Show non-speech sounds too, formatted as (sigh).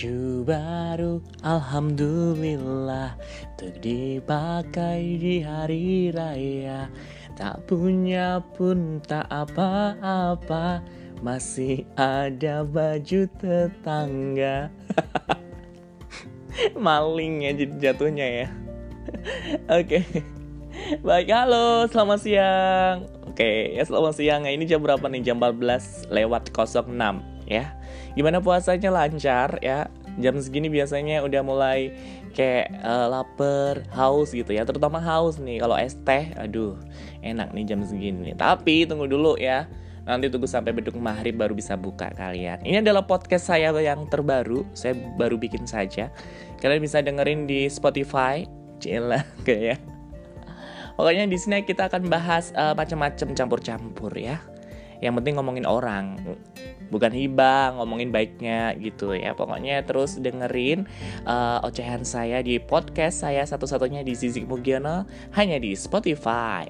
Baju baru, Alhamdulillah. Untuk dipakai di hari raya Tak punya pun tak apa-apa. Masih ada baju tetangga. (laughs) Maling ya jatuhnya ya. (laughs) Oke. Baik, halo, selamat siang. Oke, ya selamat siang. Ini jam berapa nih? Jam 14 lewat 06 ya. Gimana puasanya? Lancar ya? Jam segini biasanya udah mulai kayak uh, lapar, haus gitu ya. Terutama haus nih. Kalau es teh, aduh, enak nih jam segini. Tapi tunggu dulu ya. Nanti tunggu sampai beduk maghrib baru bisa buka kalian. Ini adalah podcast saya yang terbaru. Saya baru bikin saja. Kalian bisa dengerin di Spotify. Cila (laughs) kayak ya. Pokoknya di sini kita akan bahas uh, macam-macam campur-campur ya yang penting ngomongin orang bukan hibah ngomongin baiknya gitu ya pokoknya terus dengerin uh, ocehan saya di podcast saya satu-satunya di Zizik Mugiono hanya di Spotify.